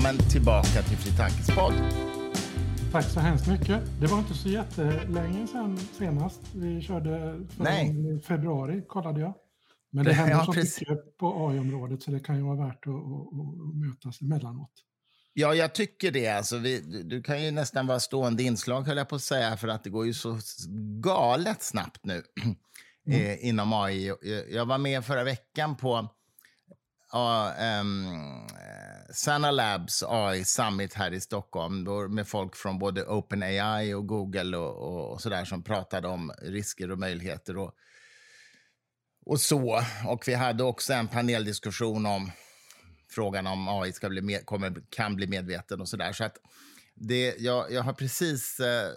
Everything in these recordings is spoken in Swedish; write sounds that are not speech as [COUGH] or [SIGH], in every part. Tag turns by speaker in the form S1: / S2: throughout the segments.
S1: Välkommen tillbaka till Fri Tankes podd.
S2: Tack så hemskt mycket. Det var inte så jättelänge sedan senast vi körde. Nej. februari kollade jag. Men det händer ja, så mycket på AI-området så det kan ju vara värt att, att, mötas emellanåt.
S1: Ja, jag tycker det. Alltså, vi, du kan ju nästan vara stående inslag, höll jag på att säga, för att det går ju så galet snabbt nu [CLEARS THROAT] mm. eh, inom AI. Jag var med förra veckan på uh, um, Sana Labs AI Summit här i Stockholm då med folk från både OpenAI och Google och, och, sådär som pratade om risker och möjligheter och, och så. Och vi hade också en paneldiskussion om frågan om AI ska bli med, kommer, kan bli medveten och sådär. Så att det, jag, jag har precis eh,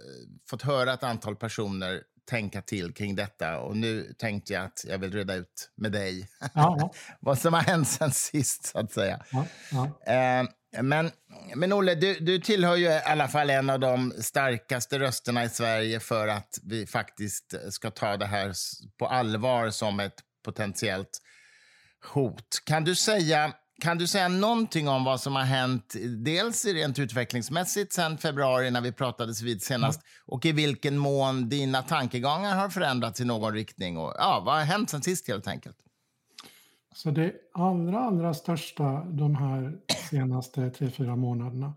S1: fått höra ett antal personer tänka till kring detta. Och nu tänkte jag att jag vill reda ut med dig ja. [LAUGHS] vad som har hänt sen sist, så att säga. Ja, ja. Eh, men, men Olle, du, du tillhör ju i alla fall en av de starkaste rösterna i Sverige för att vi faktiskt ska ta det här på allvar som ett potentiellt hot. Kan du säga kan du säga någonting om vad som har hänt, dels rent utvecklingsmässigt sen februari när vi pratades vid senast, mm. och i vilken mån dina tankegångar har förändrats i någon riktning? Och, ja, vad har hänt sen sist helt enkelt?
S2: Så det allra, allra största de här senaste tre, fyra månaderna,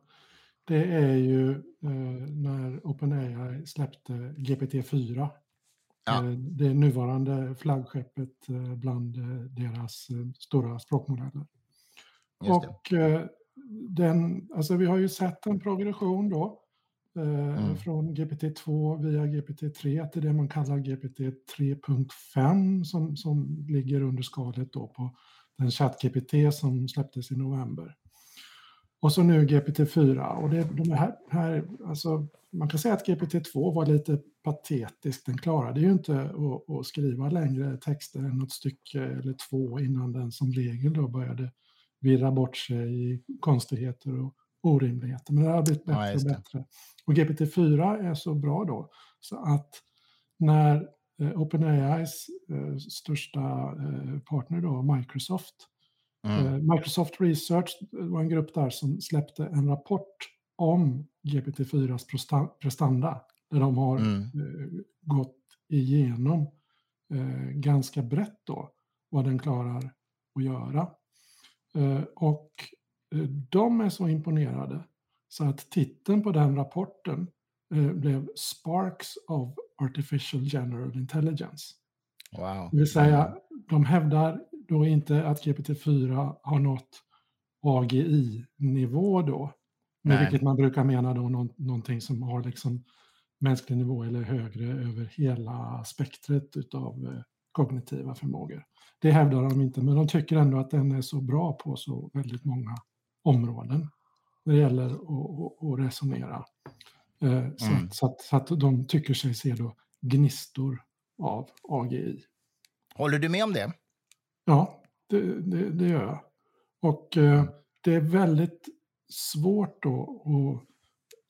S2: det är ju eh, när OpenAI släppte GPT-4. Ja. Eh, det nuvarande flaggskeppet eh, bland eh, deras eh, stora språkmodeller. Och eh, den, alltså vi har ju sett en progression då eh, mm. från GPT-2 via GPT-3 till det man kallar GPT 3.5 som, som ligger under skalet då på den ChatGPT som släpptes i november. Och så nu GPT-4 och det, de här, här, alltså, man kan säga att GPT-2 var lite patetisk. Den klarade ju inte att, att skriva längre texter än något stycke eller två innan den som regel då började virra bort sig i konstigheter och orimligheter. Men det har blivit bättre ja, och bättre. Och GPT-4 är så bra då så att när eh, OpenAIs eh, största eh, partner då, Microsoft, mm. Eh, Microsoft Research var en grupp där som släppte en rapport om GPT-4s prestanda där de har mm. Eh, gått igenom eh, ganska brett då vad den klarar att göra. Eh, och eh, de är så imponerade så att titeln på den rapporten eh, blev Sparks of Artificial General Intelligence. Wow. Det vill säga, de hävdar då inte att GPT-4 har nått AGI-nivå då, med vilket man brukar mena då någonting som har liksom mänsklig nivå eller högre över hela spektret utav kognitiva förmågor. Det hävdar de inte, men de tycker ändå att den är så bra på så väldigt många områden när det gäller att, resonera. Eh, så, mm. att, så, att, så, att, de tycker sig se då gnistor av AGI.
S1: Håller du med om det?
S2: Ja, det, det, det gör jag. Och eh, det är väldigt svårt då att...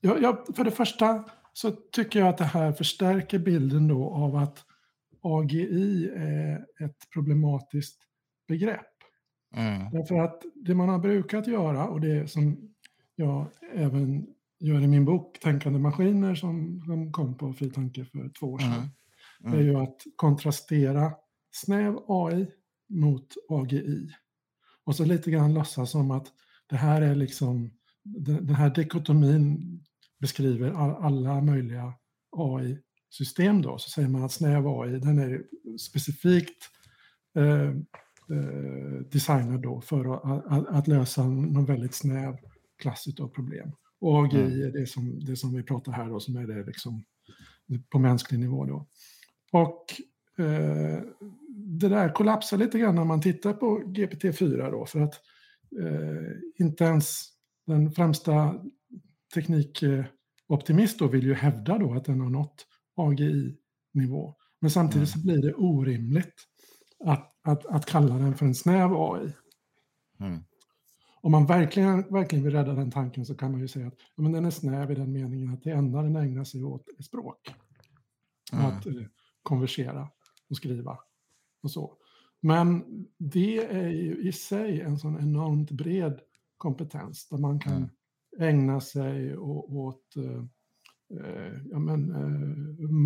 S2: Ja, ja, för det första så tycker jag att det här förstärker bilden då av att AGI är ett problematiskt begrepp. Mm. Därför att det man har brukat göra och det som jag även gör i min bok Tänkande maskiner som, som kom på Fri Tanke för två år sedan. Mm. Mm. är ju att kontrastera snäv AI mot AGI. Och så lite grann låtsas som att det här är liksom, den här dikotomin beskriver alla möjliga AI system då, så säger man att snäv AI, den är specifikt eh, eh, designad då för att, att, att, lösa någon väldigt snäv klass av problem. Och AGI mm. är det som, det som vi pratar här då, som är det liksom på mänsklig nivå då. Och eh, det där kollapsar lite grann när man tittar på GPT-4 då, för att eh, inte ens den främsta teknikoptimist då vill ju hävda då att den har nått AGI-nivå. Men samtidigt så mm. blir det orimligt att, att, att kalla den för en snäv AI. Mm. Om man verkligen, verkligen vill rädda den tanken så kan man ju säga att ja, men den är snäv i den meningen att det enda den ägnar sig åt är språk. Mm. Att eh, konversera och skriva och så. Men det är ju i sig en sån enormt bred kompetens där man kan mm. ägna sig åt ja, men,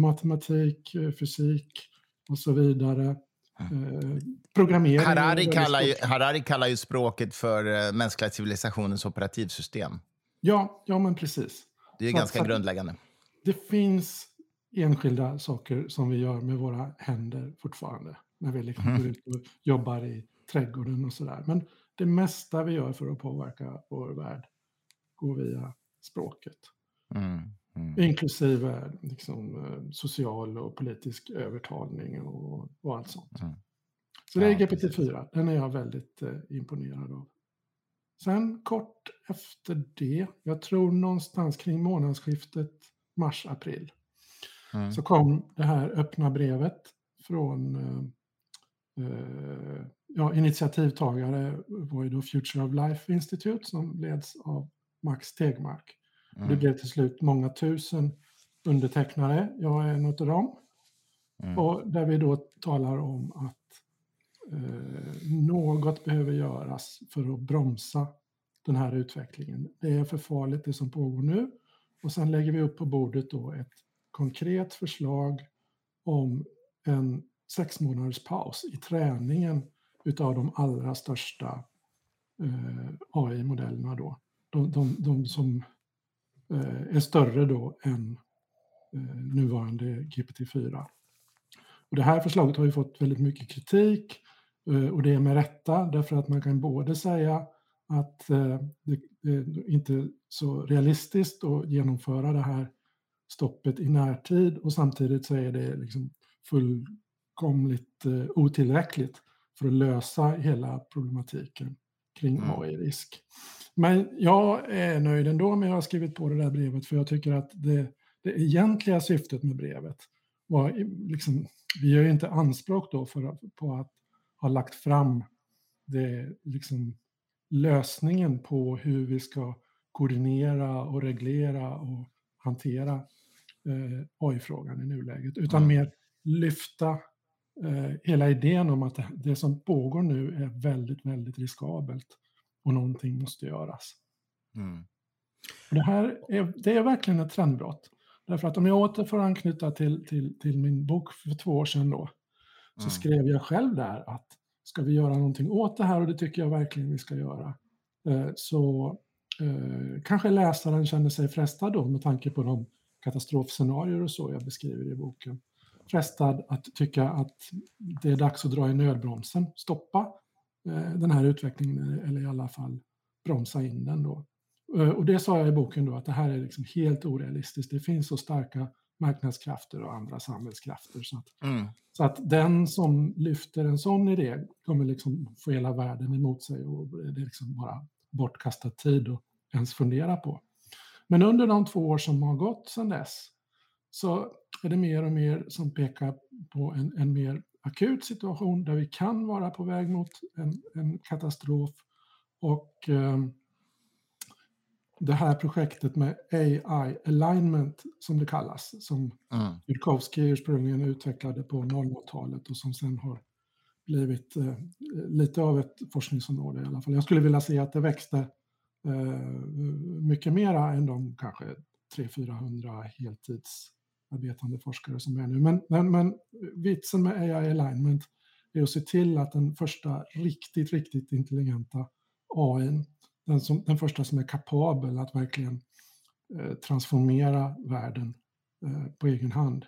S2: matematik, fysik och så vidare. programmering.
S1: Harari kallar, ju, Harari kallar ju språket för mänskliga civilisationens operativsystem.
S2: Ja, ja men precis.
S1: Det är så, ganska så grundläggande.
S2: Det finns enskilda saker som vi gör med våra händer fortfarande. När vi liksom mm. går ut och jobbar i trädgården och sådär. Men det mesta vi gör för att påverka vår värld går via språket. Mm. Mm. Inklusive liksom, eh, social och politisk övertalning och, och allt sånt. Mm. Så det är GPT-4. Den är jag väldigt eh, imponerad av. Sen kort efter det, jag tror någonstans kring månadsskiftet mars-april, mm. så kom det här öppna brevet från eh, eh, ja, initiativtagare var ju då Future of Life Institute som leds av Max Tegmark. Mm. Det blev till slut många tusen undertecknare, jag är en av dem. Mm. Och där vi då talar om att eh, något behöver göras för att bromsa den här utvecklingen. Det är för farligt det som pågår nu. Och sen lägger vi upp på bordet då ett konkret förslag om en sex månaders paus i träningen utav de allra största eh, AI-modellerna då. De, de, de som är större då än eh, nuvarande GPT-4. Och det här förslaget har ju fått väldigt mycket kritik eh, och det är med rätta därför att man kan både säga att eh, det är inte så realistiskt att genomföra det här stoppet i närtid och samtidigt så är det liksom fullkomligt eh, otillräckligt för att lösa hela problematiken kring mm. AI-risk. Men jag är nöjd ändå med att ha skrivit på det där brevet för jag tycker att det, det egentliga syftet med brevet var liksom, vi gör ju inte anspråk då för, på att ha lagt fram det liksom lösningen på hur vi ska koordinera och reglera och hantera eh, AI-frågan i nuläget, utan mer lyfta eh, hela idén om att det, det, som pågår nu är väldigt, väldigt riskabelt och någonting måste göras. Mm. Det här är, det är verkligen ett trendbrott. Därför att om jag åter får anknyta till, till, till min bok för två år sedan då, så mm. skrev jag själv där att ska vi göra någonting åt det här och det tycker jag verkligen vi ska göra. Eh, så eh, kanske läsaren känner sig frestad då med tanke på de katastrofscenarier och så jag beskriver i boken. Frestad att tycka att det är dags att dra i nödbromsen, stoppa den här utvecklingen eller i alla fall bromsa in den då. Och det sa jag i boken då att det här är liksom helt orealistiskt. Det finns så starka marknadskrafter och andra samhällskrafter. Så att, mm. så att den som lyfter en sån idé kommer liksom få hela världen emot sig och det är liksom bara bortkastad tid att ens fundera på. Men under de två år som har gått sedan dess så är det mer och mer som pekar på en, en mer akut situation där vi kan vara på väg mot en, en katastrof och eh, det här projektet med AI alignment som det kallas, som mm. Ursprungligen utvecklade på 00-talet och som sen har blivit eh, lite av ett forskningsområde i alla fall. Jag skulle vilja se att det växte eh, mycket mera än de kanske 300-400 heltidsarbetande forskare som är nu. Men, men, men vitsen med AI alignment är att se till att den första riktigt, riktigt intelligenta AI den, som, den första som är kapabel att verkligen eh, transformera världen eh, på egen hand.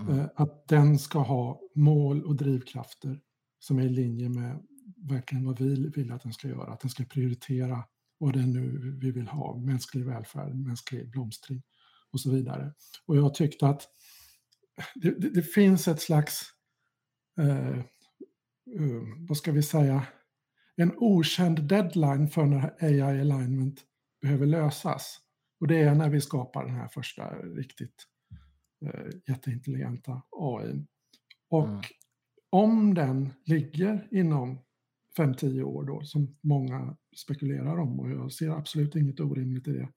S2: Mm. Eh, att den ska ha mål och drivkrafter som är i linje med verkligen vad vi vill att den ska göra. Att den ska prioritera vad det är nu vi vill ha, mänsklig välfärd, mänsklig blomstring och så vidare. Och jag tyckte att det, det, det finns ett slags, eh, uh, vad ska vi säga, en okänd deadline för när AI alignment behöver lösas. Och det är när vi skapar den här första riktigt eh, jätteintelligenta AI. Och mm. om den ligger inom 5-10 år då, som många spekulerar om, och jag ser absolut inget orimligt i det,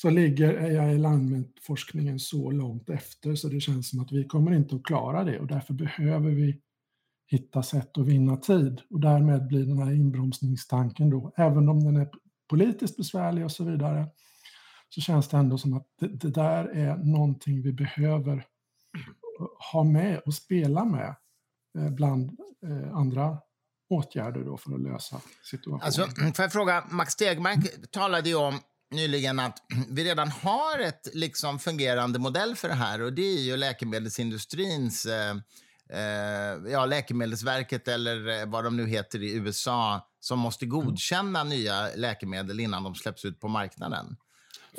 S2: så ligger AI alignment-forskningen så långt efter så det känns som att vi kommer inte att klara det och därför behöver vi hitta sätt att vinna tid och därmed blir den här inbromsningstanken då, även om den är politiskt besvärlig och så vidare, så känns det ändå som att det, det där är någonting vi behöver ha med och spela med eh, bland eh, andra åtgärder då för att lösa situationen.
S1: Alltså, får jag fråga, Max Stegmark talade ju om nyligen att [CLEARS THROAT] vi redan har ett liksom fungerande modell för det här och det är ju läkemedelsindustrins eh, eh, ja, Läkemedelsverket eller vad de nu heter i USA som måste godkänna mm. nya läkemedel innan de släpps ut på marknaden.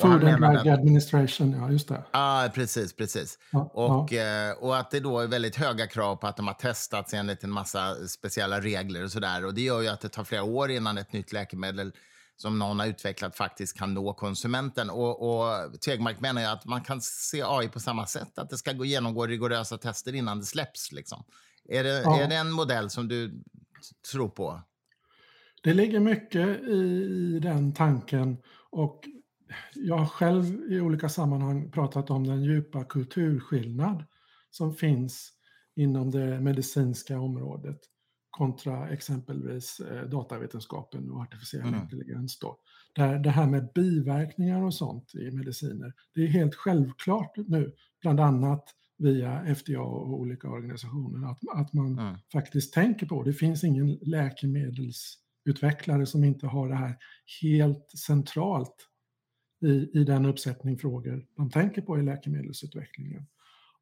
S2: Food and Drug Administration, ja just det. Ja,
S1: ah, precis. precis. Ja, och, ja. Eh, och att det då är väldigt höga krav på att de har testats enligt en massa speciella regler och sådär. Och det gör ju att det tar flera år innan ett nytt läkemedel som någon har utvecklat faktiskt kan nå konsumenten. Och, och Tegmark menar ju att man kan se AI på samma sätt, att det ska gå genomgå rigorösa tester innan det släpps. Liksom. Är, det, ja. är det en modell som du tror på?
S2: Det ligger mycket i den tanken och jag har själv i olika sammanhang pratat om den djupa kulturskillnad som finns inom det medicinska området kontra exempelvis eh, datavetenskapen och artificiell mm. intelligens. Då. Där det här med biverkningar och sånt i mediciner, det är helt självklart nu, bland annat via FDA och olika organisationer, att, att man mm. faktiskt tänker på. Det finns ingen läkemedelsutvecklare som inte har det här helt centralt i, i den uppsättning frågor de tänker på i läkemedelsutvecklingen.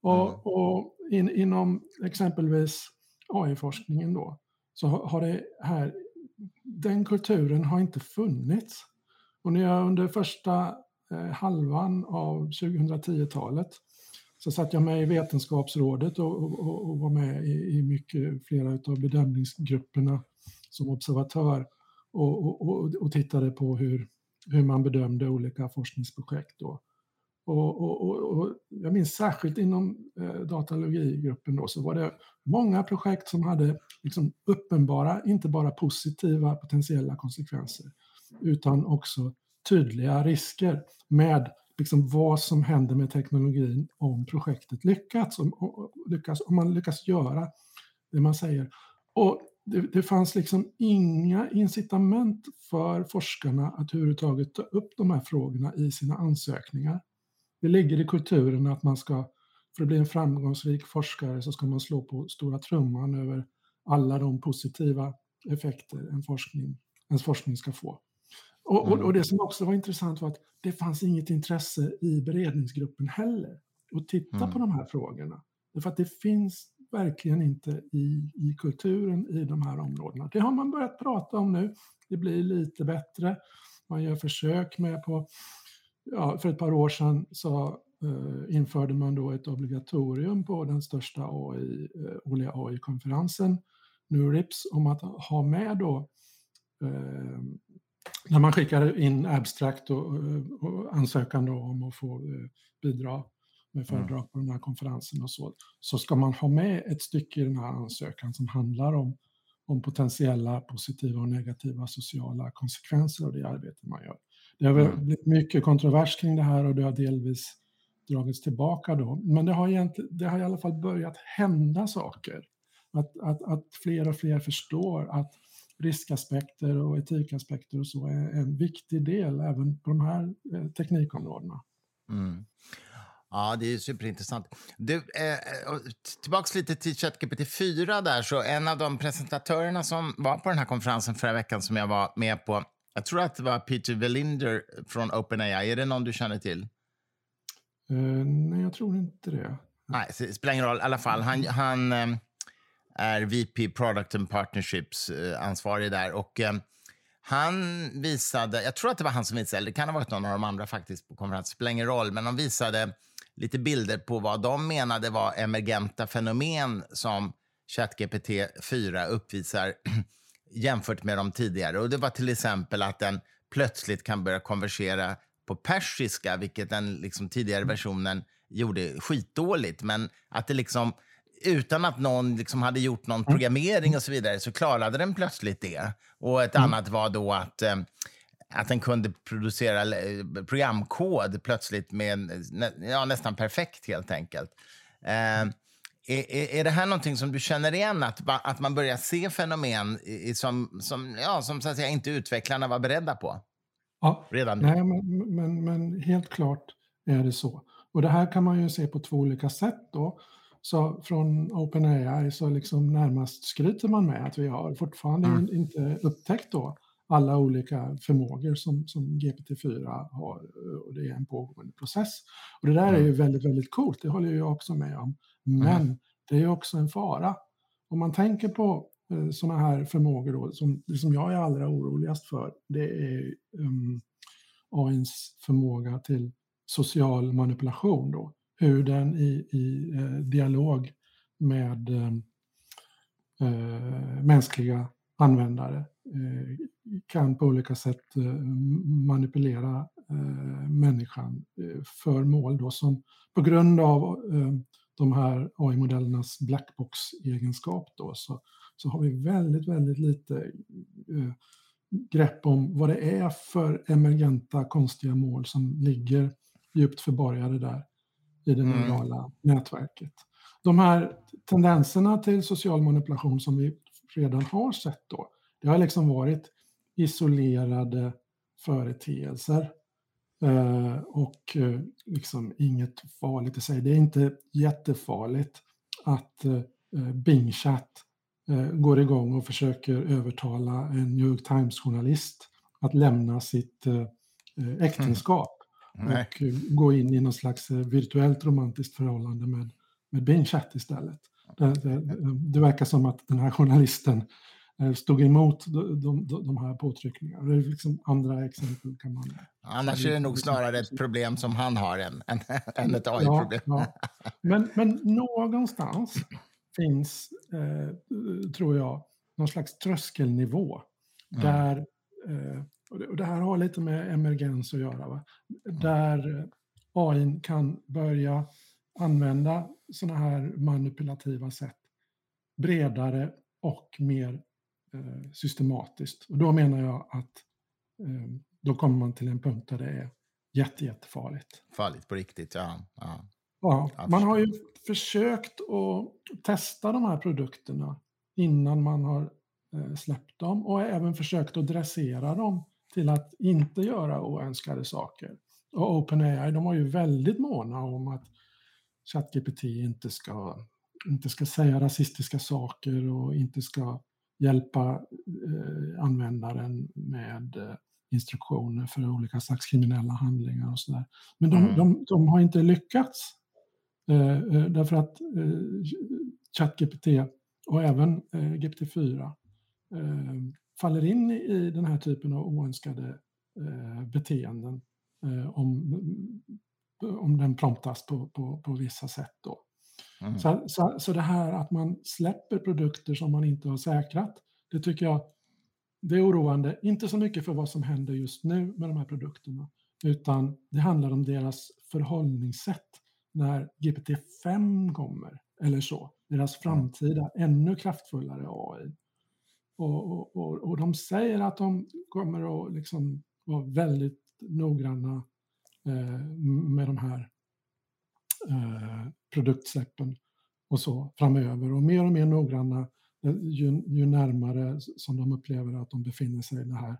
S2: Och, mm. och in, inom exempelvis AI-forskningen då, så har det här, den kulturen har inte funnits. Och när jag under första eh, halvan av 2010-talet så satt jag med i Vetenskapsrådet och, och, och var med i, i mycket, flera av bedömningsgrupperna som observatör och, och, och, tittade på hur, hur man bedömde olika forskningsprojekt. Då. Och, och, och, och, jag minns särskilt inom eh, datalogigruppen då, så var det många projekt som hade liksom uppenbara, inte bara positiva potentiella konsekvenser, utan också tydliga risker med liksom vad som händer med teknologin om projektet lyckats, om, om, lyckas, om man lyckas göra det man säger. Och det, det fanns liksom inga incitament för forskarna att överhuvudtaget ta upp de här frågorna i sina ansökningar. Det ligger i kulturen att man ska, för att bli en framgångsrik forskare så ska man slå på stora trumman över alla de positiva effekter en forskning, ens forskning ska få. Och, och, och, mm. det som också var intressant var att det fanns inget intresse i beredningsgruppen heller att titta mm. på de här frågorna. För att det finns verkligen inte i, i kulturen i de här områdena. Det har man börjat prata om nu. Det blir lite bättre. Man gör försök med på ja, för ett par år sedan så eh, införde man då ett obligatorium på den största AI, eh, årliga AI-konferensen, NURIPS, om att ha med då eh, när man skickar in abstract och, och ansökan då om att få eh, bidra med mm. föredrag på den här konferensen och så, så ska man ha med ett stycke i den här ansökan som handlar om, om potentiella positiva och negativa sociala konsekvenser av det arbete man gör. Det har mm. blivit mycket kontrovers kring det här och det har delvis dragits tillbaka då. Men det har, det har i alla fall börjat hända saker. Att, att, att fler och fler förstår att riskaspekter och etikaspekter och så är en viktig del även på de här eh, teknikområdena. Mm.
S1: Ja, det är superintressant. Du, eh, tillbaks lite till ChatGPT 4 där, så en av de presentatörerna som var på den här konferensen förra veckan som jag var med på, jag tror att det var Peter Velinder från OpenAI. Är det någon du känner till?
S2: Uh, nej, jag tror inte det.
S1: Nej, det spelar ingen roll. I alla fall, han, han um, är VP Product and Partnerships uh, ansvarig där. Och um, han visade, jag tror att det var han som visade, det kan ha varit någon av de andra faktiskt på konferensen, spelar ingen roll, men de visade lite bilder på vad de menade var emergenta fenomen som ChatGPT 4 uppvisar [CLEARS THROAT] jämfört med de tidigare. Och Det var till exempel att den plötsligt kan börja konversera på persiska, vilket den liksom tidigare mm. versionen gjorde skitdåligt. Men att det liksom, utan att någon liksom hade gjort någon mm. programmering och så vidare, så klarade den plötsligt det. Och ett mm. annat var då att, eh, att den kunde producera programkod plötsligt med ja, nästan perfekt helt enkelt. Eh, är, är, det här någonting som du känner igen, att, att man börjar se fenomen i, som, som, ja, som så att säga, inte utvecklarna var beredda på?
S2: Ja,
S1: redan
S2: nej, men, men, men helt klart är det så. Och det här kan man ju se på två olika sätt då. Så från OpenAI så liksom närmast skryter man med att vi har fortfarande
S1: Mm.
S2: inte upptäckt då alla olika förmågor som, som GPT-4 har och det är en pågående process. Och det där är ju väldigt, väldigt coolt, det håller jag också med om. Mm. Men det är också en fara. Om man tänker på eh, sådana här förmågor då, som, det som jag är allra oroligast för, det är ehm, um, AIns förmåga till social manipulation då. Hur den i, i eh, dialog med eh, eh, mänskliga användare eh, kan på olika sätt eh, manipulera eh, människan eh, för mål då som på grund av ehm, de här AI-modellernas blackbox-egenskap då så, så har vi väldigt, väldigt lite eh, grepp om vad det är för emergenta konstiga mål som ligger djupt förborgade där i det
S1: Mm.
S2: neurala nätverket. De här tendenserna till social manipulation som vi redan har sett då, det har liksom varit isolerade företeelser eh, och eh, liksom inget farligt i sig. Det är inte jättefarligt att eh, Bing Chat eh, går igång och försöker övertala en New York Times-journalist att lämna sitt äktenskap
S1: Nej.
S2: och eh, gå in i någon slags virtuellt romantiskt förhållande med, med Bing Chat istället. Det, det, det verkar som att den här journalisten stod emot de, de, de här påtryckningarna. Det är liksom andra exempel kan man...
S1: Annars är det nog snarare ett problem som han har än, än, än ett
S2: Ja,
S1: AI-problem.
S2: ja. Men, men någonstans finns, eh, tror jag, någon slags tröskelnivå
S1: Mm.
S2: där, eh, och, det, här har lite med emergens att göra, va? där eh, AI kan börja använda sådana här manipulativa sätt bredare och mer eh, systematiskt. Och då menar jag att eh, då kommer man till en punkt där det är jätte, jättefarligt.
S1: Farligt på riktigt, ja. ja.
S2: Ja, man har ju försökt att testa de här produkterna innan man har eh, släppt dem och även försökt att dressera dem till att inte göra oönskade saker. Och OpenAI, de var ju väldigt måna om att ChatGPT inte ska, inte ska säga rasistiska saker och inte ska hjälpa eh, användaren med eh, instruktioner för olika slags kriminella handlingar och sådär. Men de,
S1: Mm.
S2: de, de har inte lyckats. Eh, därför att ChatGPT och även eh, GPT-4 eh, faller in i, den här typen av oönskade beteenden om, om den promptas på, på, på vissa sätt. Då.
S1: Mm.
S2: Så, så, så det här att man släpper produkter som man inte har säkrat, det tycker jag det är oroande. Inte så mycket för vad som händer just nu med de här produkterna, utan det handlar om deras förhållningssätt när GPT-5 kommer, eller så. Deras framtida, ännu kraftfullare AI. Och, och, och, och de säger att de kommer att liksom vara väldigt noggranna eh, med de här eh, produktsläppen och så framöver. Och mer och mer noggranna eh, ju, ju närmare som de upplever att de befinner sig i den här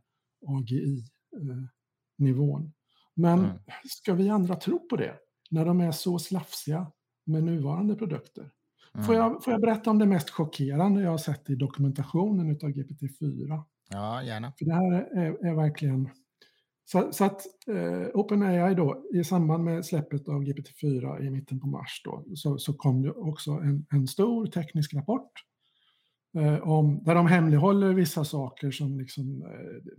S2: AGI-nivån. Men
S1: Mm.
S2: ska vi andra tro på det när de är så slafsiga med nuvarande produkter?
S1: Mm.
S2: Får, jag, får jag berätta om det mest chockerande jag har sett i dokumentationen av GPT-4?
S1: Ja, gärna.
S2: För det här är, är verkligen... Så, så att eh, OpenAI då, i samband med släppet av GPT-4 i mitten på mars då, så, så kom det också en, en stor teknisk rapport eh, om, där de hemlighåller vissa saker som liksom eh,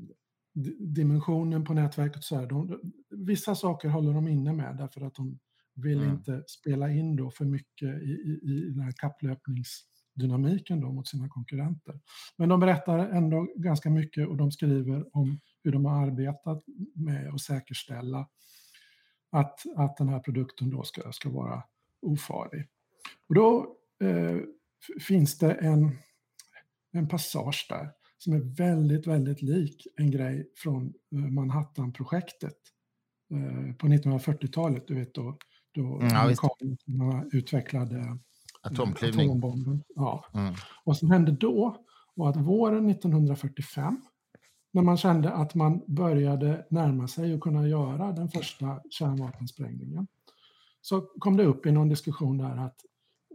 S2: di- dimensionen på nätverket. Så här, de, vissa saker håller de inne med därför att de vill
S1: Mm.
S2: inte spela in då för mycket i, i, i den här kapplöpningsdynamiken då mot sina konkurrenter. Men de berättar ändå ganska mycket och de skriver om hur de har arbetat med att säkerställa att, att den här produkten då ska, ska vara ofarlig. Och då eh, finns det en, en passage där som är väldigt, väldigt lik en grej från eh, Manhattan-projektet eh, på 1940-talet, du vet då, då
S1: Mm, ja,
S2: amerikanerna utvecklade
S1: Atomklyvning.
S2: atombomben. Ja.
S1: Mm.
S2: Vad som hände då var att våren 1945 när man kände att man började närma sig och kunna göra den första kärnvapensprängningen, så kom det upp i någon diskussion där att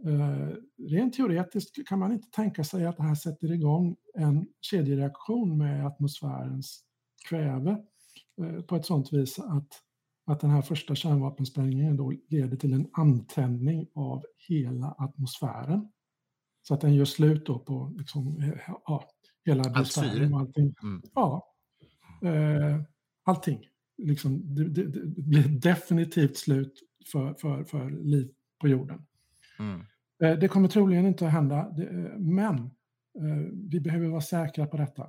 S2: eh, rent teoretiskt kan man inte tänka sig att det här sätter igång en kedjereaktion med atmosfärens kväve eh, på ett sånt vis att, att den här första kärnvapensprängningen då leder till en antändning av hela atmosfären. Så att den gör slut då på liksom, eh, ja, hela biosfären och allting. Mm. Ja, eh, allting. Liksom, det, det, det, blir definitivt slut för, för, för liv på jorden. Mm. Eh, det kommer troligen inte att hända, men eh, vi behöver vara säkra på detta,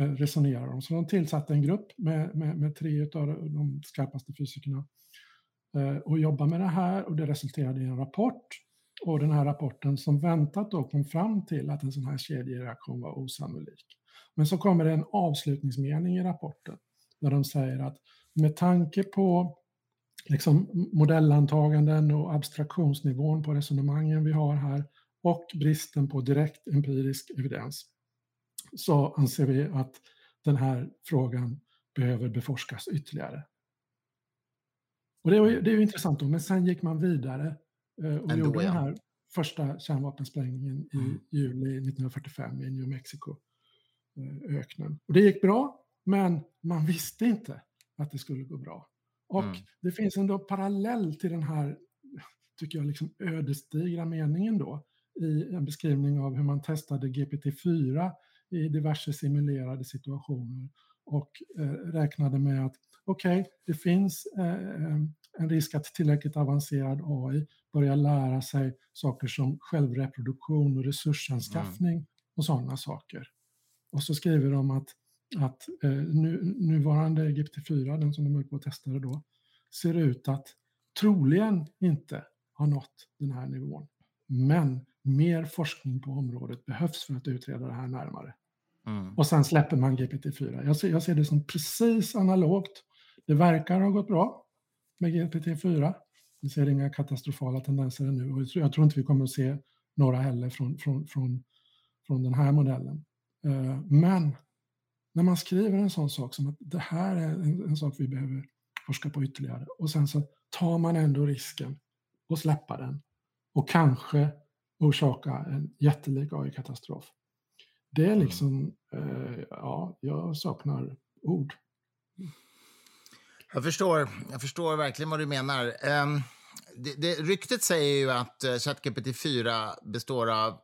S2: eh, resonerar de. Så de tillsatte en grupp med, med, med tre av de skarpaste fysikerna och jobba med det här och det resulterade i en rapport. Och den här rapporten som väntat då kom fram till att en sån här kedjereaktion var osannolik. Men så kommer det en avslutningsmening i rapporten där de säger att med tanke på liksom modellantaganden och abstraktionsnivån på resonemangen vi har här och bristen på direkt empirisk evidens så anser vi att den här frågan behöver beforskas ytterligare. Och det, är, det är ju intressant då, men sen gick man vidare och Ändå, gjorde ja. den här första kärnvapensprängningen i mm. juli 1945 i New Mexico-öknen. Eh, och det gick bra, men man visste inte att det skulle gå bra. Och mm. det finns en parallell till den här, tycker jag, liksom ödesdigra meningen då i en beskrivning av hur man testade GPT-4 i diverse simulerade situationer och eh, räknade med att okej, okay, det finns eh, en risk att tillräckligt avancerad AI börjar lära sig saker som självreproduktion och resursanskaffning mm. och sådana saker. Och så skriver de att att eh, nu, nuvarande GPT-4, den som de höll på att testa då, ser ut att troligen inte ha nått den här nivån. Men mer forskning på området behövs för att utreda det här närmare. Mm. Och sen släpper man GPT-4. Jag ser, jag ser det som precis analogt. Det verkar ha gått bra med GPT-4. Vi ser inga katastrofala tendenser ännu och jag tror inte vi kommer att se några heller från, från, från, från den här modellen. Uh, men när man skriver en sån sak som att det här är en, en sak vi behöver forska på ytterligare och sen så tar man ändå risken och släppa den och kanske orsaka en jättelik AI-katastrof. Det är mm. liksom, eh, ja, jag saknar ord.
S1: Jag förstår, jag förstår verkligen vad du menar. Um, det, det, ryktet säger ju att uh, ChatGPT 4 består av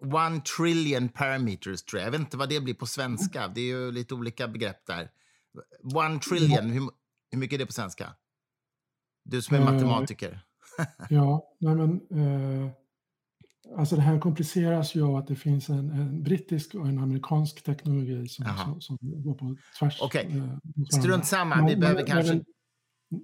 S1: One trillion parameters, tror jag. Jag vet inte vad det blir på svenska. Det är ju lite olika begrepp där. One trillion, hur, hur mycket är det på svenska? Du som är uh, matematiker. [LAUGHS]
S2: ja, nej men... Uh, alltså det här kompliceras ju av att det finns en, en brittisk och en amerikansk teknologi som, som, som, går på tvärs.
S1: Okej, okay. uh, strunt samma. Vi behöver kanske väl,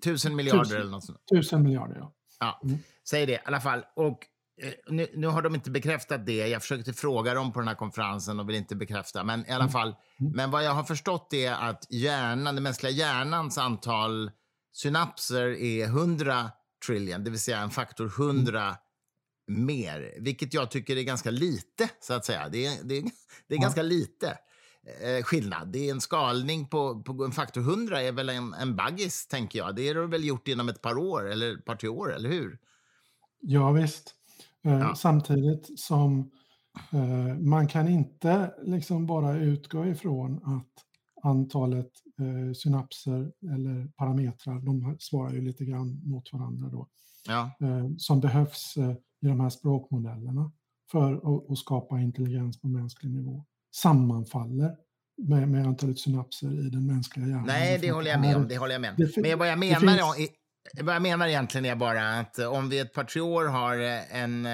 S1: tusen miljarder tusen, eller något sånt.
S2: Tusen miljarder, ja.
S1: Ja, mm. säg det i alla fall. Och Eh, nu, nu, har de inte bekräftat det. Jag försökte fråga dem på den här konferensen och vill inte bekräfta. Men i alla mm. fall, mm. men vad jag har förstått är att hjärnan, den mänskliga hjärnans antal synapser är 100 trillion, det vill säga en faktor 100 mm. Mer. Vilket jag tycker är ganska lite, så att säga. Det är, det är, det är ganska lite eh, skillnad. Det är en skalning på, på en faktor 100 är väl en, en baggis, tänker jag. Det är det väl gjort inom ett par år, eller ett par tre år, eller hur?
S2: Ja, visst. Eh, ja. Samtidigt som eh, man kan inte liksom bara utgå ifrån att antalet eh, synapser eller parametrar, de svarar ju lite grann mot varandra då, ja. som behövs i de här språkmodellerna för att, skapa intelligens på mänsklig nivå sammanfaller med, med antalet synapser i den mänskliga hjärnan.
S1: Nej, det håller jag med om. Det håller jag med. Det, Men vad jag menar finns, vad jag menar egentligen är bara att om vi ett par tre år har eh, en,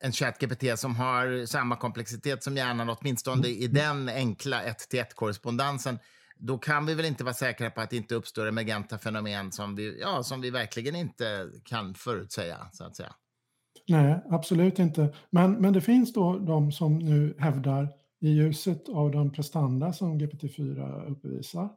S1: en ChatGPT som har samma komplexitet som hjärnan, åtminstone i mm. den enkla 1-till-1-korrespondensen, då kan vi väl inte vara säkra på att det inte uppstår emergenta fenomen som vi, ja, som vi verkligen inte kan förutsäga, så att säga.
S2: Nej, absolut inte. Men, men det finns då de som nu hävdar i ljuset av de prestanda som GPT-4 uppvisar,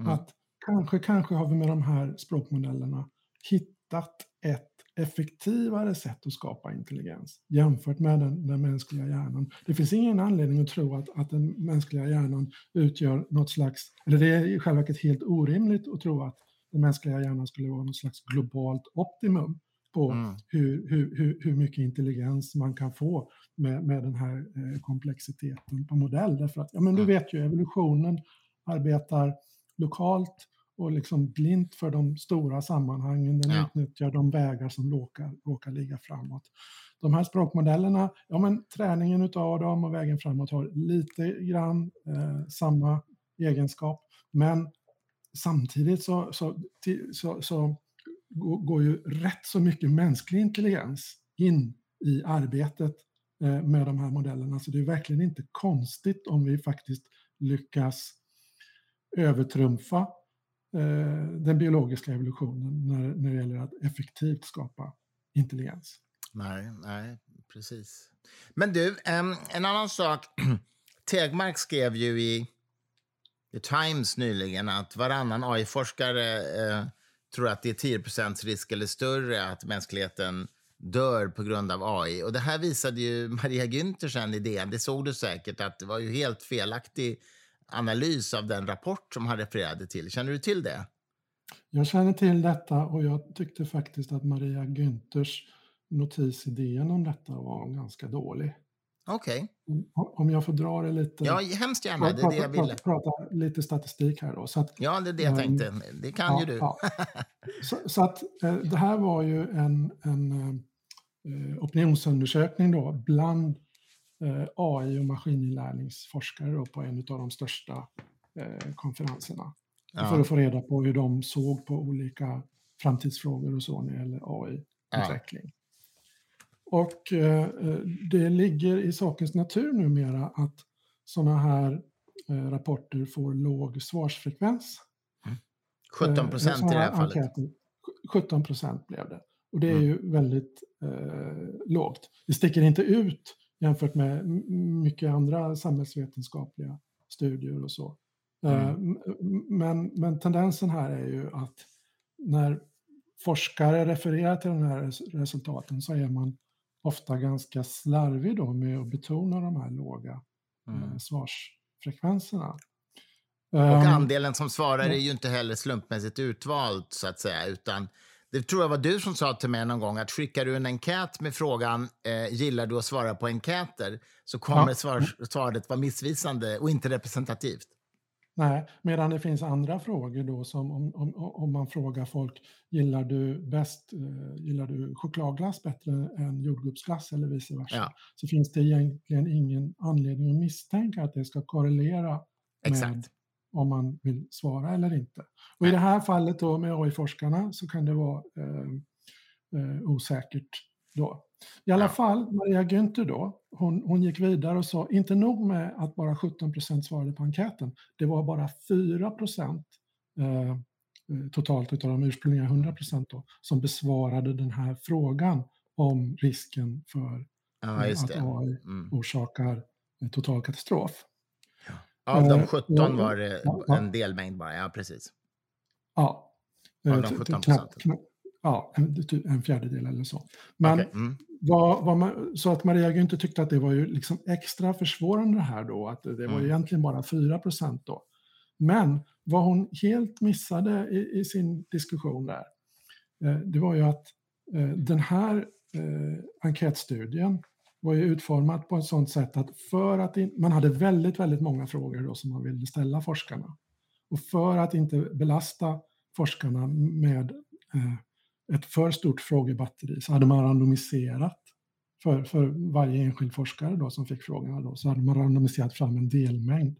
S2: mm. att kanske, kanske har vi med de här språkmodellerna hittat ett effektivare sätt att skapa intelligens jämfört med den, den mänskliga hjärnan. Det finns ingen anledning att tro att, att den mänskliga hjärnan utgör något slags, eller det är i själva verket helt orimligt att tro att den mänskliga hjärnan skulle vara något slags globalt optimum på mm. hur, hur, hur, hur mycket intelligens man kan få med, med den här eh, komplexiteten på modell. Därför att, ja men du mm. vet ju, evolutionen arbetar lokalt och liksom blint för de stora sammanhangen. Den ja. utnyttjar de vägar som råkar, råkar ligga framåt. De här språkmodellerna, ja men träningen av dem och vägen framåt har lite grann eh, samma egenskap. Men samtidigt så, så, så, så går ju rätt så mycket mänsklig intelligens in i arbetet eh, med de här modellerna. Så det är verkligen inte konstigt om vi faktiskt lyckas övertrumfa eh, den biologiska evolutionen när, när det gäller att effektivt skapa intelligens.
S1: Nej, nej, precis. Men du, en, en annan sak. [CLEARS THROAT] Tegmark skrev ju i The Times nyligen att varannan AI-forskare eh, tror att det är 10% risk eller större att mänskligheten dör på grund av AI. Och Det här visade ju Maria Günther sen i DN. Det såg du säkert att det var ju helt felaktig analys av den rapport som han refererade till. Känner du till det?
S2: Jag känner till detta och jag tyckte faktiskt att Maria Günthers notis i DN om detta var ganska dålig.
S1: Okej.
S2: Okay. Om jag får dra det lite.
S1: Ja, hemskt gärna. Det är det jag ville.
S2: Prata, prata lite statistik här då. Så att,
S1: ja, det är det jag tänkte. Ehm, det kan ja, ju du. Ja. [LAUGHS]
S2: Så, så, att eh, det här var ju en, en eh, opinionsundersökning då bland eh, AI och maskininlärningsforskare på en av de största konferenserna. Ja. För att få reda på hur de såg på olika framtidsfrågor och så när det gäller AI-utveckling. Och eh, det ligger i sakens natur numera att sådana här eh, rapporter får låg svarsfrekvens.
S1: 17 mm. procent eh, i det här fallet. Enkäter,
S2: 17 procent blev det. Och det är mm. ju väldigt eh, lågt. Det sticker inte ut jämfört med mycket andra samhällsvetenskapliga studier och så. Mm. Men, men tendensen här är ju att när forskare refererar till de här resultaten så är man ofta ganska slarvig då med att betona de här låga eh, mm. svarsfrekvenserna.
S1: Och um, andelen som svarar är ju inte heller slumpmässigt utvald så att säga, utan det tror jag var du som sa till mig någon gång att skickar du en enkät med frågan eh, gillar du att svara på enkäter så kommer ja. svar, svaret vara missvisande och inte representativt.
S2: Nej, medan det finns andra frågor då som om, om, om man frågar folk, gillar du bäst, uh, gillar du chokladglass bättre än jordgubbsglass eller vice versa? Ja. Så finns det egentligen ingen anledning att misstänka att det ska korrelera Exakt. med om man vill svara eller inte. Och i det här fallet då med AI-forskarna så kan det vara uh, uh, osäkert då. I alla fall, Maria Günther då, hon, hon gick vidare och sa, inte nog med att bara 17 procent svarade på enkäten, det var bara 4 procent eh, totalt av de ursprungliga 100 procent som besvarade den här frågan om risken för ja, eh, att AI mm. orsakar total katastrof.
S1: Ja. Av de 17 eh, var det en delmängd bara, ja precis.
S2: Ja. Av de 17 procenten. Ja, en, en fjärdedel eller så. Men okay. mm. Vad, vad man, så att Maria Günther tyckte att det var ju liksom extra försvårande här då, att det var mm. egentligen bara 4 procent då. Men vad hon helt missade i, i sin diskussion där, eh, det var ju att eh, den här eh, enkätstudien var ju utformad på ett sådant sätt att för att in, man hade väldigt, väldigt många frågor då som man ville ställa forskarna. Och för att inte belasta forskarna med eh, ett för stort frågebatteri så hade man randomiserat för, för varje enskild forskare då som fick frågorna då, så hade man randomiserat fram en delmängd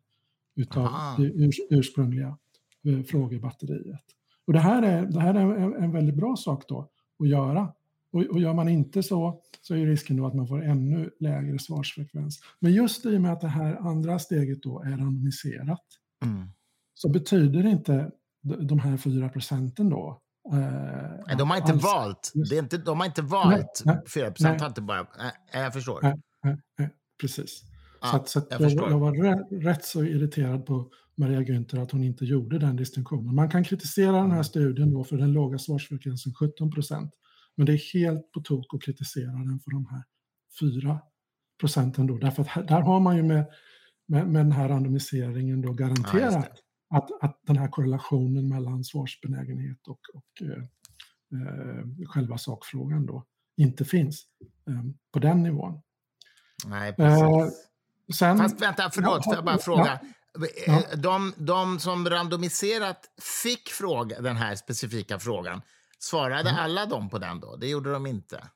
S2: utav det ur, ursprungliga eh, frågebatteriet. Och det här är, det här är en, en väldigt bra sak då att göra. Och, och gör man inte så, så är risken då att man får ännu lägre svarsfrekvens. Men just i och med att det här andra steget då är randomiserat, mm. så betyder inte de här fyra procenten då
S1: Uh, de har inte alls. valt. Det är inte, de har inte valt. Nej, 4 procent har inte bara... Nej, jag förstår.
S2: Nej, nej, precis. Ja, så att, så att jag, jag, jag, var rätt, rätt, så irriterad på Maria Günther att hon inte gjorde den distinktionen. Man kan kritisera den här studien då för den låga svarsfrekvensen 17 procent. Men det är helt på tok att kritisera den för de här 4 procenten då. Därför att där har man ju med, med, med den här randomiseringen då garanterat att, att den här korrelationen mellan svarsbenägenhet och, och eh, eh, själva sakfrågan då inte finns eh, på den nivån.
S1: Nej, precis. Eh, sen, Fast vänta, förlåt, får jag bara fråga. Ja. Eh, de, de som randomiserat fick fråga, den här specifika frågan, svarade mm. alla de på den då? Det gjorde de inte?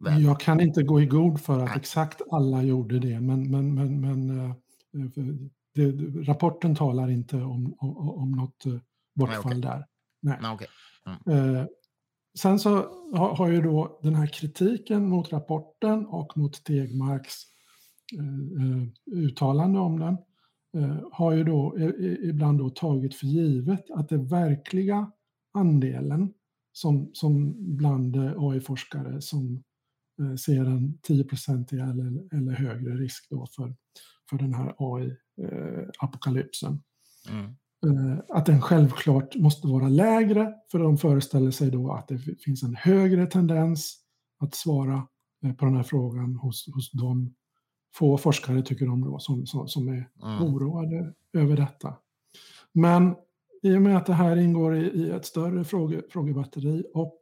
S2: Väl? Jag kan inte gå i god för att Nej. exakt alla gjorde det, men, men, men, men uh, det, rapporten talar inte om, om, om något bortfall Nej, okay. där. Nej.
S1: Nej okay. mm.
S2: uh, sen så har, har, ju då den här kritiken mot rapporten och mot Tegmarks uh, uttalande om den har ju då ibland då tagit för givet att det verkliga andelen som, som bland AI-forskare som Eh, ser en 10 eller, eller högre risk då för, för den här AI-apokalypsen. Eh, mm. Eh, att den självklart måste vara lägre, för de föreställer sig då att det finns en högre tendens att svara på den här frågan hos, hos de få forskare, tycker de då, som, som, som är mm. oroade över detta. Men i och med att det här ingår i, i ett större fråge, frågebatteri och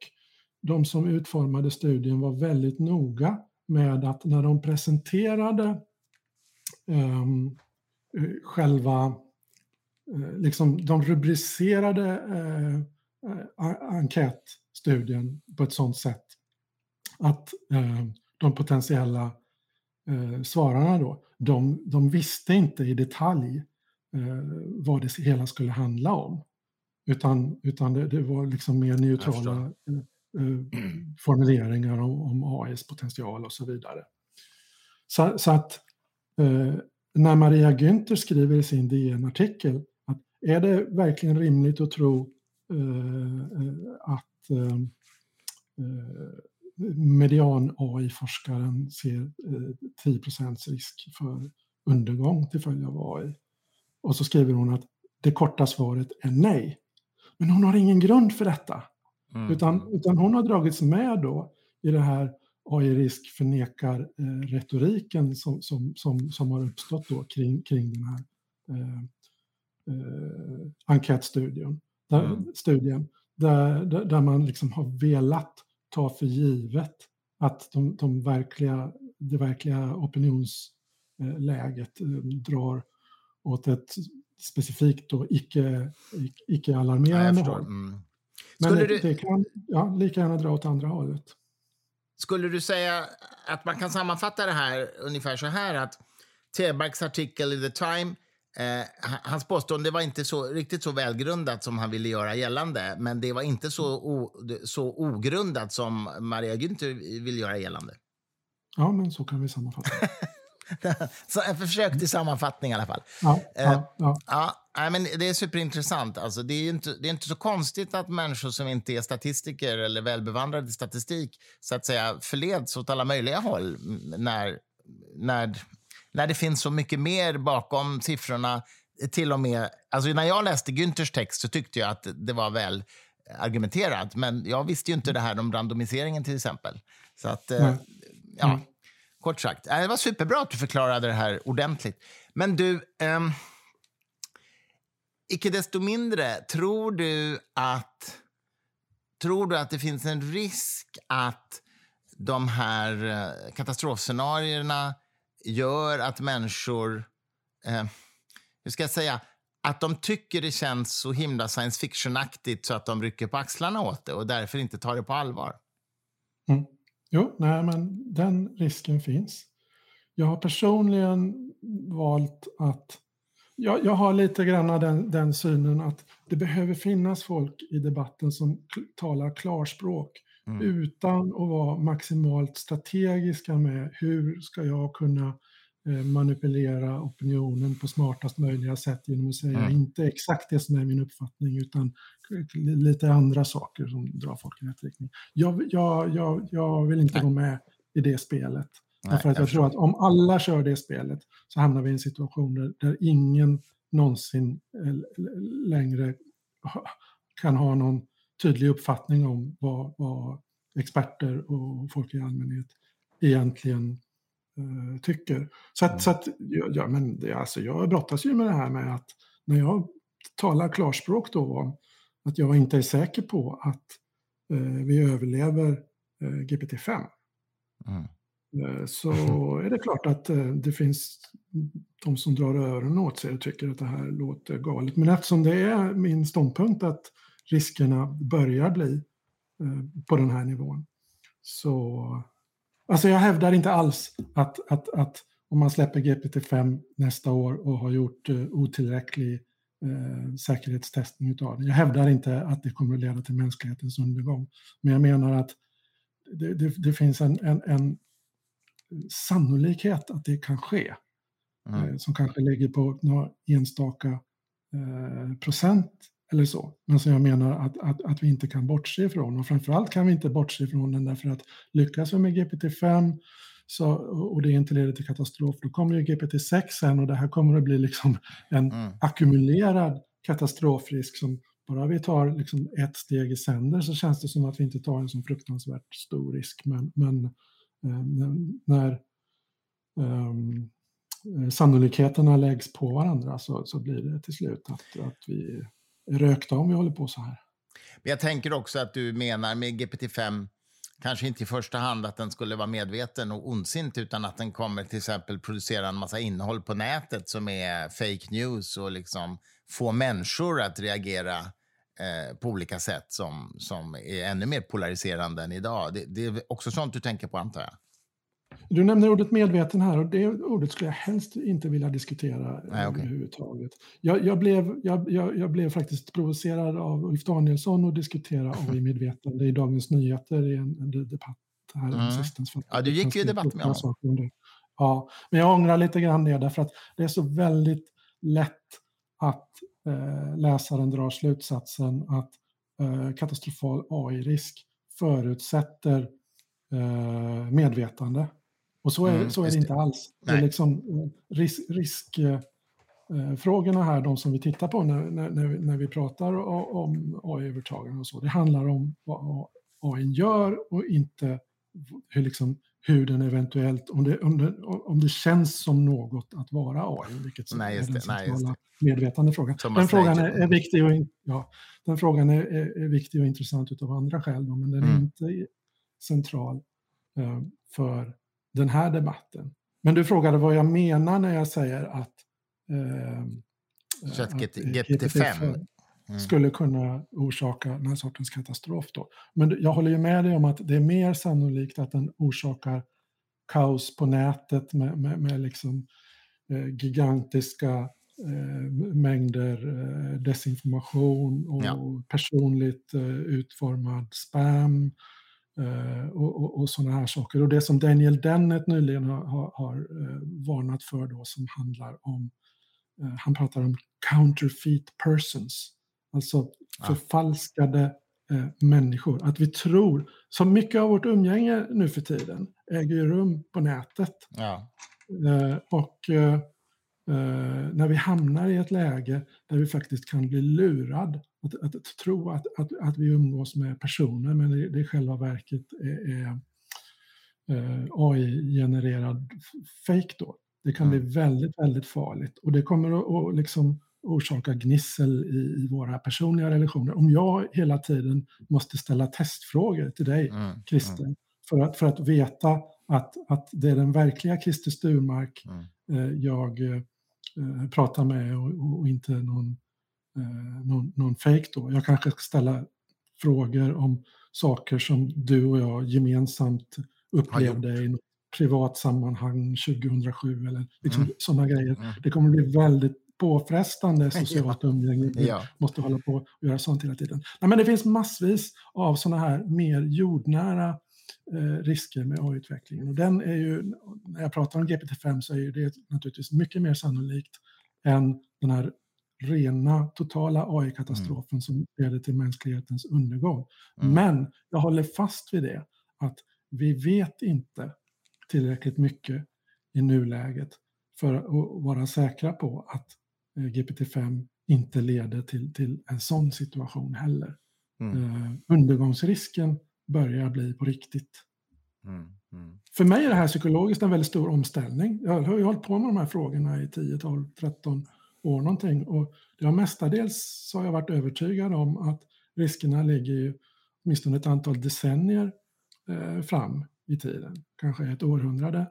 S2: de som utformade studien var väldigt noga med att när de presenterade um, själva, uh, liksom de rubricerade uh, enkätstudien på ett sådant sätt att de potentiella svararna då, de, de visste inte i detalj vad det hela skulle handla om. Utan, utan det, det var liksom mer neutrala eh, formuleringar om, om AIs potential och så vidare. Så, så att eh, när Maria Günther skriver i sin DN-artikel att är det verkligen rimligt att tro eh, eh att eh, eh, median AI-forskaren ser 10 risk för undergång till följd av AI. Och så skriver hon att det korta svaret är nej. Men hon har ingen grund för detta. Mm. Utan, utan hon har dragits med då i det här AI-risk förnekar-retoriken eh, som, som, som, som har uppstått då kring, kring den här eh, eh, enkätstudien. Där, mm. studien, där, där, där, man liksom har velat ta för givet att de, de verkliga, det verkliga opinionsläget eh, drar åt ett specifikt och icke, icke alarmerande håll. Mm. Men det, du... det, kan ja, lika gärna dra åt andra hållet.
S1: Skulle du säga att man kan sammanfatta det här ungefär så här att Tebarks artikel i The Time Eh, hans påstående var inte så, riktigt så välgrundat som han ville göra gällande men det var inte så, o, så ogrundat som Maria Günther vill göra gällande.
S2: Ja, men så kan vi sammanfatta. [LAUGHS]
S1: så ett försök till sammanfattning i alla fall.
S2: Ja, ja, eh, ja.
S1: ja men det är superintressant. Alltså, det, är inte, det är inte så konstigt att människor som inte är statistiker eller välbevandrade i statistik så att säga förleds åt alla möjliga håll när, när, när det finns så mycket mer bakom siffrorna. Till och med, alltså när jag läste Günthers text så tyckte jag att det var väl argumenterat, men jag visste ju inte det här om randomiseringen till exempel. Så att, mm. ja. Kort sagt. Det var superbra att du förklarade det här ordentligt. Men du, um, icke desto mindre, tror du att Tror du att det finns en risk att de här eh, katastrofscenarierna gör att människor... Eh, hur ska jag säga? Att de tycker det känns så himla science fiction-aktigt så att de rycker på axlarna åt det och därför inte tar det på allvar?
S2: Mm. Jo, nej, men den risken finns. Jag har personligen valt att... Jag, jag har lite grann den, den synen att det behöver finnas folk i debatten som talar klarspråk mm. utan att vara maximalt strategiska med hur ska jag kunna Eh, manipulera opinionen på smartast möjliga sätt genom att säga mm. inte exakt det som är min uppfattning utan lite andra saker som drar folk i rätt riktning. Jag, jag, jag, jag vill inte Nej. gå med i det spelet. Nej, därför att jag, jag tror att om alla kör det spelet så hamnar vi i en situation där, där ingen någonsin längre kan ha någon tydlig uppfattning om vad, vad experter och folk i allmänhet egentligen uh, tycker. Så att, mm. så att ja, men det, alltså jag brottas ju med det här med att när jag talar klarspråk då om att jag inte är säker på att uh, vi överlever uh, GPT-5. Mm. Eh, så är det klart att eh, det finns de som drar öronen åt sig och tycker att det här låter galet. Men eftersom det är min ståndpunkt att riskerna börjar bli eh, på den här nivån så... Alltså jag hävdar inte alls att, att, att om man släpper GPT-5 nästa år och har gjort otillräcklig eh, säkerhetstestning utav det. Jag hävdar inte att det kommer att leda till mänsklighetens undergång. Men jag menar att det, det, det finns en, en, en, sannolikhet att det kan ske. Mm. Uh, som kanske ligger på några enstaka procent eller så. Men som jag menar att, att, att vi inte kan bortse ifrån. Och framförallt kan vi inte bortse ifrån den därför att lyckas vi med GPT-5 så, och det inte leder till katastrof, då kommer ju GPT-6 sen och det här kommer att bli liksom en mm. ackumulerad katastrofrisk som bara vi tar liksom ett steg i sänder så känns det som att vi inte tar en så fruktansvärt stor risk. Men, men eh, Eh, när um, sannolikheterna läggs på varandra så, så blir det till slut att, att vi rökta om vi håller på så här.
S1: Men jag tänker också att du menar med GPT-5 kanske inte i första hand att den skulle vara medveten och ondsint utan att den kommer till exempel producera en massa innehåll på nätet som är fake news och liksom få människor att reagera eh, på olika sätt som, som är ännu mer polariserande än idag. Det, det är också sånt du tänker på antar jag?
S2: Du nämner ordet medveten här och det ordet skulle jag helst inte vilja diskutera Nej, okay. överhuvudtaget. Jag, jag, blev, jag, jag, blev faktiskt provocerad av Ulf Danielsson att diskutera AI-medvetande i Dagens Nyheter i en, en debatt här mm. sistens.
S1: Ja, du gick ju i debatt med honom.
S2: Ja, men jag ångrar lite grann det därför att det är så väldigt lätt att eh, läsaren drar slutsatsen att eh, katastrofal AI-risk förutsätter eh, medvetande. Och så är, mm, så är det inte alls. Det är liksom eh, risk, riskfrågorna eh, här, de som vi tittar på när, när, när vi pratar om AI-övertagande och så, det handlar om vad AI gör och inte hur, liksom, hur den eventuellt, om det, om, det, om det känns som något att vara AI, vilket nej, är den centrala medvetande frågan. Den frågan är, är, viktig och, ja, den frågan är, är, viktig och intressant av andra skäl, då, men den är mm. inte central eh, för den här debatten. Men du frågade vad jag menar när jag säger att,
S1: eh, att GPT-5
S2: mm. skulle kunna orsaka den här sortens katastrof. Då. Men jag håller ju med dig om att det är mer sannolikt att den orsakar kaos på nätet med, med, med liksom, eh, gigantiska eh, mängder eh, desinformation och ja. personligt eh, utformad spam Eh, och, och, och sådana här saker. Och det som Daniel Dennett nyligen har, har, har eh, varnat för då som handlar om, han pratar om counterfeit persons, alltså förfalskade människor. Att vi tror, så mycket av vårt umgänge nu för tiden äger ju rum på nätet. Ja. och när vi hamnar i ett läge där vi faktiskt kan bli lurad att, att, att tro att, att, att, vi umgås med personer men det, det i själva verket är, är eh, AI-genererad fake då. Det kan mm. bli väldigt, väldigt farligt och det kommer att liksom orsaka gnissel i, i, våra personliga relationer. Om jag hela tiden måste ställa testfrågor till dig, mm. mm. Christer, mm. För, att, för att veta att, att det är den verkliga Christer Sturmark mm. eh, jag eh, pratar med och, och, inte någon eh, någon, någon fake då. Jag kanske ska ställa frågor om saker som du och jag gemensamt upplevde i något privat sammanhang 2007 eller liksom mm. sådana grejer. Mm. Det kommer bli väldigt påfrestande socialt [LAUGHS] ja. umgänge. Ja. måste hålla på och göra sånt hela tiden. Nej, men det finns massvis av sådana här mer jordnära eh, risker med AI-utvecklingen. Och den är ju, när jag pratar om GPT-5 så är det naturligtvis mycket mer sannolikt än den här rena totala AI-katastrofen mm. som leder till mänsklighetens undergång. Mm. Men jag håller fast vid det, att vi vet inte tillräckligt mycket i nuläget för att vara säkra på att GPT-5 inte leder till, till en sån situation heller. Mm. Eh, undergångsrisken börjar bli på riktigt.
S1: Mm. Mm.
S2: För mig är det här psykologiskt en väldigt stor omställning. Jag har ju hållit på med de här frågorna i 10, 12, 13 år någonting och det har mestadels så har jag varit övertygad om att riskerna ligger ju åtminstone ett antal decennier eh, fram i tiden, kanske ett århundrade eh,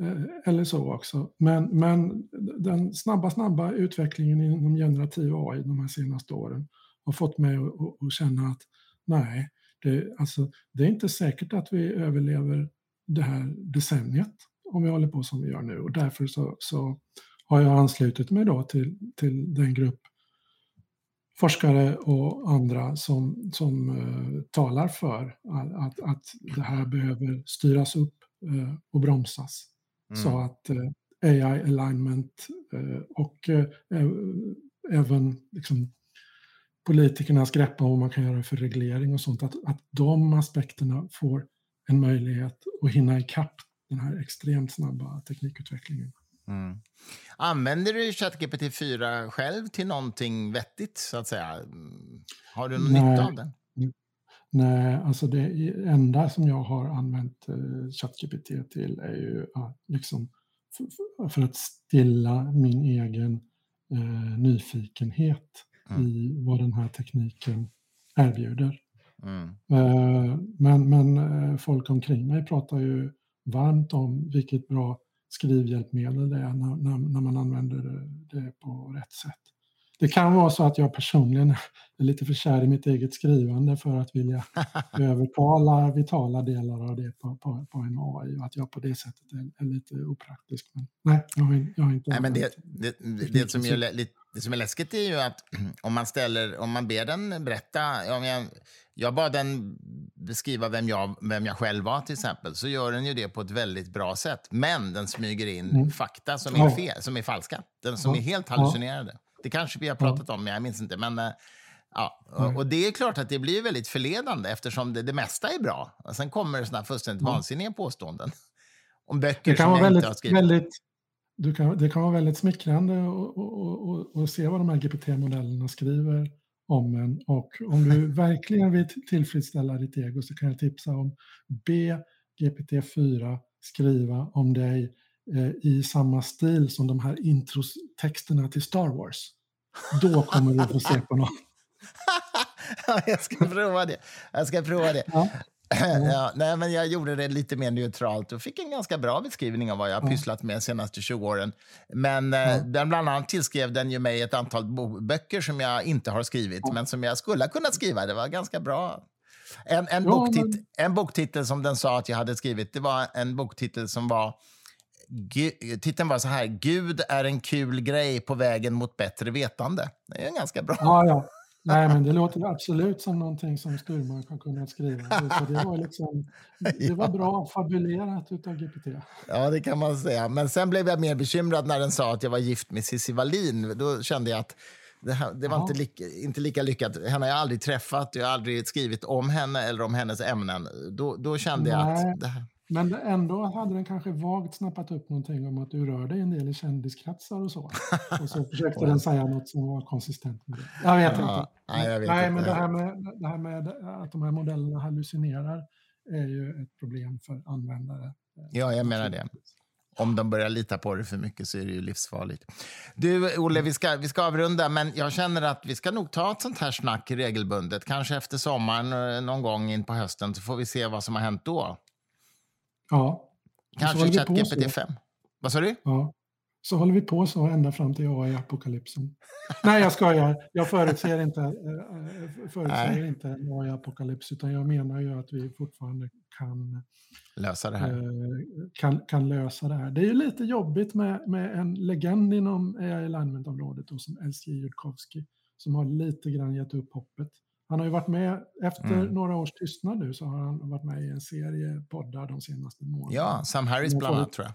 S2: Eh, eller så också. Men, men den snabba, snabba utvecklingen inom generativ AI de här senaste åren har fått mig att, att, känna att nej, det, alltså, det är inte säkert att vi överlever det här decenniet om vi håller på som vi gör nu. Och därför så, så har jag anslutit mig då till, till den grupp forskare och andra som, som uh, talar för att, att det här behöver styras upp uh, och bromsas. Mm. Så att uh, eh, AI alignment och även liksom, politikernas grepp om vad man kan göra för reglering och sånt, att, att de aspekterna får en möjlighet att hinna ikapp den här extremt snabba teknikutvecklingen.
S1: Mm. Använder du ChatGPT 4 själv till någonting vettigt, så att säga? Har du någon Nej. nytta av den?
S2: Nej, alltså det enda som jag har använt uh, ChatGPT till är ju uh, liksom för, att stilla min egen uh, nyfikenhet mm. i vad den här tekniken erbjuder. Mm. Uh, men, men folk omkring mig pratar ju varmt om vilket bra skrivhjälpmedel det är när, när, när, man använder det på rätt sätt. Det kan vara så att jag personligen [LAUGHS] är lite för kär i mitt eget skrivande för att vilja [LAUGHS] övertala vitala delar av det på, på, på, en AI och att jag på det sättet är, är lite opraktisk. Men nej, jag har, jag har inte...
S1: Nej, men det, det, det, som är, det som är läskigt är ju att [CLEARS THROAT] om man, ställer, om man ber den berätta... Om jag, jag bad den beskriva vem jag, vem jag själv var, till exempel, så gör den ju det på ett väldigt bra sätt. Men den smyger in mm. fakta som är, fel, som är falska, den som är helt hallucinerade. Det kanske vi har pratat om, men jag minns inte. Men, äh, ja. Och, och, det är klart att det blir väldigt förledande eftersom det, det mesta är bra. Och sen kommer det såna fullständigt mm. vansinniga påståenden. [LAUGHS] Om böcker som jag väldigt, inte har skrivit.
S2: Väldigt, du kan, det kan vara väldigt smickrande att se vad de här GPT-modellerna skriver om en. Och om du [LAUGHS] verkligen vill tillfredsställa ditt ego så kan jag tipsa om be GPT-4 skriva om dig eh, i samma stil som de här introtexterna till Star Wars. Då kommer du få se på något. [LAUGHS]
S1: jag ska prova det. Jag ska prova det. [CLEARS THROAT] Ja. ja, nej, men jag gjorde det lite mer neutralt och fick en ganska bra beskrivning av vad jag har pysslat med de senaste 20 åren. Men eh, den bland annat tillskrev den ju mig ett antal böcker som jag inte har skrivit, men som jag skulle ha kunnat skriva. Det var ganska bra. En, en, ja, boktit en boktitel som den sa att jag hade skrivit, det var en boktitel som var titeln var så här, Gud är en kul grej på vägen mot bättre vetande. Det är en ganska bra.
S2: Ja, ja. Nej, men det låter absolut som någonting som Sturmark har kunnat skriva. Så det, var [LAUGHS] liksom, det var bra fabulerat utav GPT.
S1: Ja, det kan man säga. Men sen blev jag mer bekymrad när den sa att jag var gift med Cissi Wallin. Då kände jag att det, här, det var ja. inte, lika, inte lika lyckat. Henne har jag aldrig träffat, jag har aldrig skrivit om henne eller om hennes ämnen. Då, då kände Nej. jag att... Det här,
S2: men ändå hade den kanske vagt snappat upp någonting om att du rör dig en del i kändiskretsar och så. Och så försökte den säga något som var konsistent med det. Jag vet ja, inte. Nej, vet nej inte. men det här, med, det här med att de här modellerna hallucinerar är ju ett problem för användare.
S1: Ja, jag menar det. Om de börjar lita på det för mycket så är det ju livsfarligt. Du, Olle, vi ska, vi ska avrunda, men jag känner att vi ska nog ta ett sånt här snack regelbundet. Kanske efter sommaren, eh, någon gång in på hösten, så får vi se vad som har hänt då.
S2: Ja.
S1: Kanske ChatGPT 5. Vad sa du?
S2: Ja. Så håller vi på så ända fram till AI-apokalypsen. Nej, jag skojar. Jag förutser inte, äh, förutser inte en AI-apokalyps, utan jag menar ju att vi fortfarande kan
S1: lösa det här. Äh,
S2: kan, kan lösa det här. Det är ju lite jobbigt med, med en legend inom AI alignment-området som LC Judkowski, som har lite grann gett upp hoppet. Han har ju varit med, efter mm. några års tystnad nu, så har han varit med i en serie poddar de senaste månaderna.
S1: Ja, Sam Harris bland annat tror jag.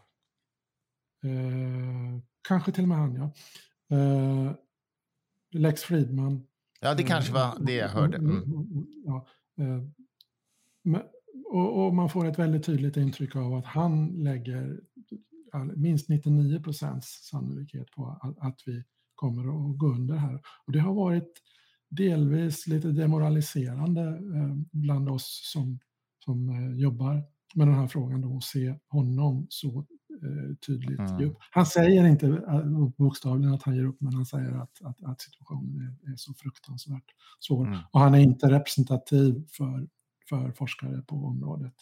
S2: Eh, kanske till och med han, ja. Eh, Lex Friedman.
S1: Ja, det kanske var det jag hörde. Mm.
S2: Ja, eh, och, och, man får ett väldigt tydligt intryck av att han lägger minst 99 procents sannolikhet på att, att vi kommer att gå under här. Och det har varit delvis lite demoraliserande eh, bland oss som, som eh, jobbar med den här frågan då och se honom så eh, tydligt mm. ge upp. Han säger inte bokstavligen att han ger upp, men han säger att, att, att situationen är, är, så fruktansvärt svår. Mm. Och han är inte representativ för, för forskare på området.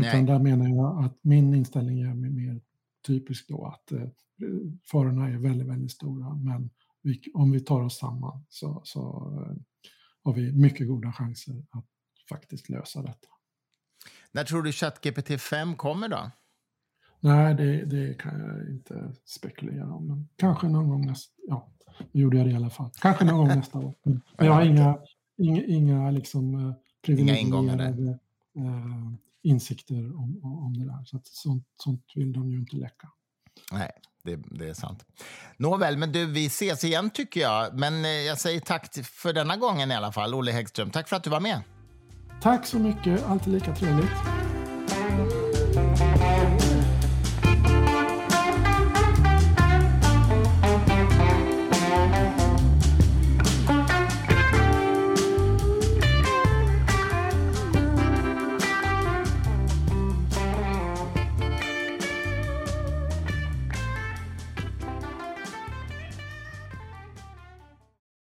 S2: Utan där menar jag att min inställning är mer typisk då att eh, farorna är väldigt, väldigt stora. Men vi, om vi tar oss samman så, så eh, har vi mycket goda chanser att faktiskt lösa detta.
S1: När tror du ChatGPT 5 kommer då?
S2: Nej, det, det, kan jag inte spekulera om. Men kanske någon gång nästa... Ja, nu gjorde jag det i alla fall. Kanske någon gång nästa år. Men [LAUGHS] jag har inga, inga, inga liksom, eh, privilegierade eh, insikter om, om det där. Så att sånt, sånt vill de ju inte läcka.
S1: Nej, det, det, är sant. Nåväl, men du, vi ses igen tycker jag. Men eh, jag säger tack för denna gången i alla fall, Olle Häggström. Tack för att du var med.
S2: Tack så mycket, alltid lika trevligt.